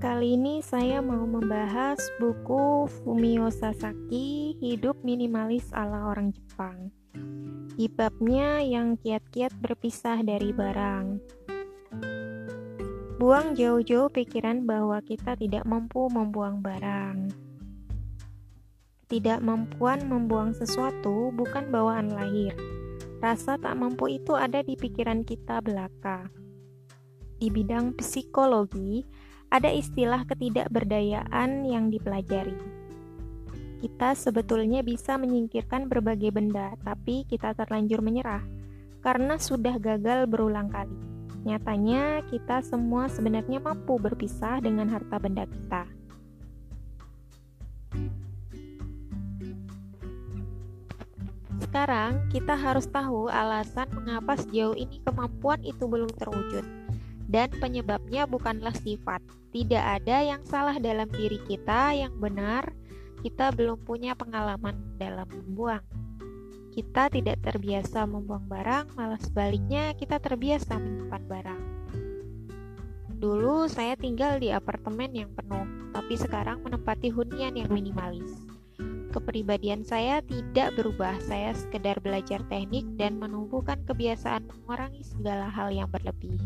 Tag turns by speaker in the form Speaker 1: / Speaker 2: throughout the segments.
Speaker 1: Kali ini saya mau membahas buku Fumio Sasaki, Hidup Minimalis ala Orang Jepang. Di babnya yang kiat-kiat berpisah dari barang. Buang jauh-jauh pikiran bahwa kita tidak mampu membuang barang. Tidak mampuan membuang sesuatu bukan bawaan lahir. Rasa tak mampu itu ada di pikiran kita belaka. Di bidang psikologi, ada istilah ketidakberdayaan yang dipelajari. Kita sebetulnya bisa menyingkirkan berbagai benda, tapi kita terlanjur menyerah karena sudah gagal berulang kali. Nyatanya, kita semua sebenarnya mampu berpisah dengan harta benda kita. Sekarang, kita harus tahu alasan mengapa sejauh ini kemampuan itu belum terwujud dan penyebabnya bukanlah sifat. Tidak ada yang salah dalam diri kita yang benar, kita belum punya pengalaman dalam membuang. Kita tidak terbiasa membuang barang, malah sebaliknya kita terbiasa menyimpan barang. Dulu saya tinggal di apartemen yang penuh, tapi sekarang menempati hunian yang minimalis. Kepribadian saya tidak berubah, saya sekedar belajar teknik dan menumbuhkan kebiasaan mengurangi segala hal yang berlebih.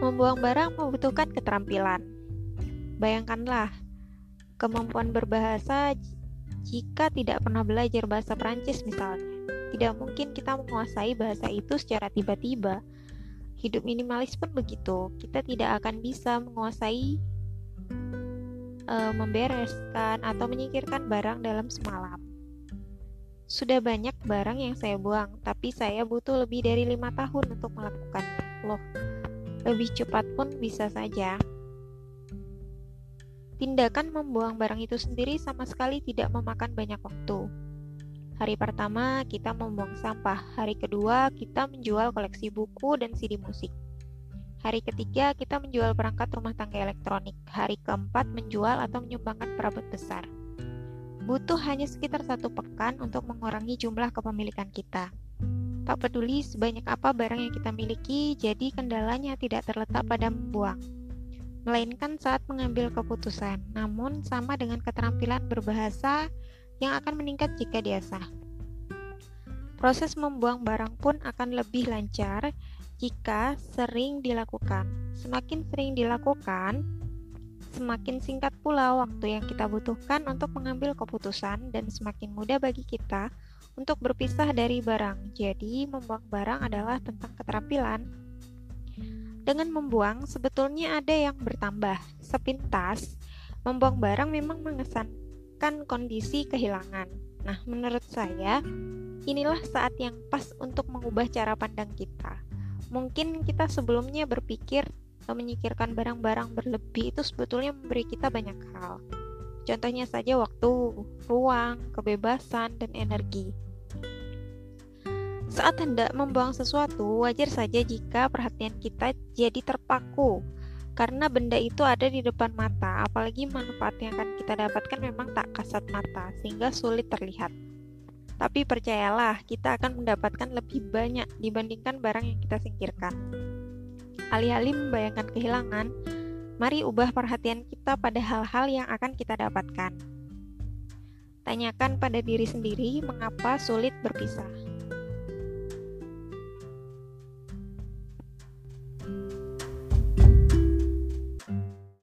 Speaker 1: Membuang barang membutuhkan keterampilan. Bayangkanlah, kemampuan berbahasa jika tidak pernah belajar bahasa Prancis misalnya. Tidak mungkin kita menguasai bahasa itu secara tiba-tiba. Hidup minimalis pun begitu. Kita tidak akan bisa menguasai e, membereskan atau menyingkirkan barang dalam semalam. Sudah banyak barang yang saya buang, tapi saya butuh lebih dari lima tahun untuk melakukannya. Loh, lebih cepat pun bisa saja. Tindakan membuang barang itu sendiri sama sekali tidak memakan banyak waktu. Hari pertama kita membuang sampah, hari kedua kita menjual koleksi buku dan CD musik. Hari ketiga kita menjual perangkat rumah tangga elektronik, hari keempat menjual atau menyumbangkan perabot besar. Butuh hanya sekitar satu pekan untuk mengurangi jumlah kepemilikan kita. Tak peduli sebanyak apa barang yang kita miliki, jadi kendalanya tidak terletak pada membuang, melainkan saat mengambil keputusan. Namun, sama dengan keterampilan berbahasa yang akan meningkat jika diasah. Proses membuang barang pun akan lebih lancar jika sering dilakukan. Semakin sering dilakukan, semakin singkat pula waktu yang kita butuhkan untuk mengambil keputusan dan semakin mudah bagi kita untuk berpisah dari barang. Jadi, membuang barang adalah tentang keterampilan. Dengan membuang, sebetulnya ada yang bertambah. Sepintas, membuang barang memang mengesankan kondisi kehilangan. Nah, menurut saya, inilah saat yang pas untuk mengubah cara pandang kita. Mungkin kita sebelumnya berpikir menyikirkan barang-barang berlebih itu sebetulnya memberi kita banyak hal. Contohnya saja waktu, ruang, kebebasan, dan energi. Saat hendak membuang sesuatu, wajar saja jika perhatian kita jadi terpaku karena benda itu ada di depan mata, apalagi manfaat yang akan kita dapatkan memang tak kasat mata, sehingga sulit terlihat. Tapi percayalah, kita akan mendapatkan lebih banyak dibandingkan barang yang kita singkirkan. Alih-alih membayangkan kehilangan, mari ubah perhatian kita pada hal-hal yang akan kita dapatkan. Tanyakan pada diri sendiri mengapa sulit berpisah.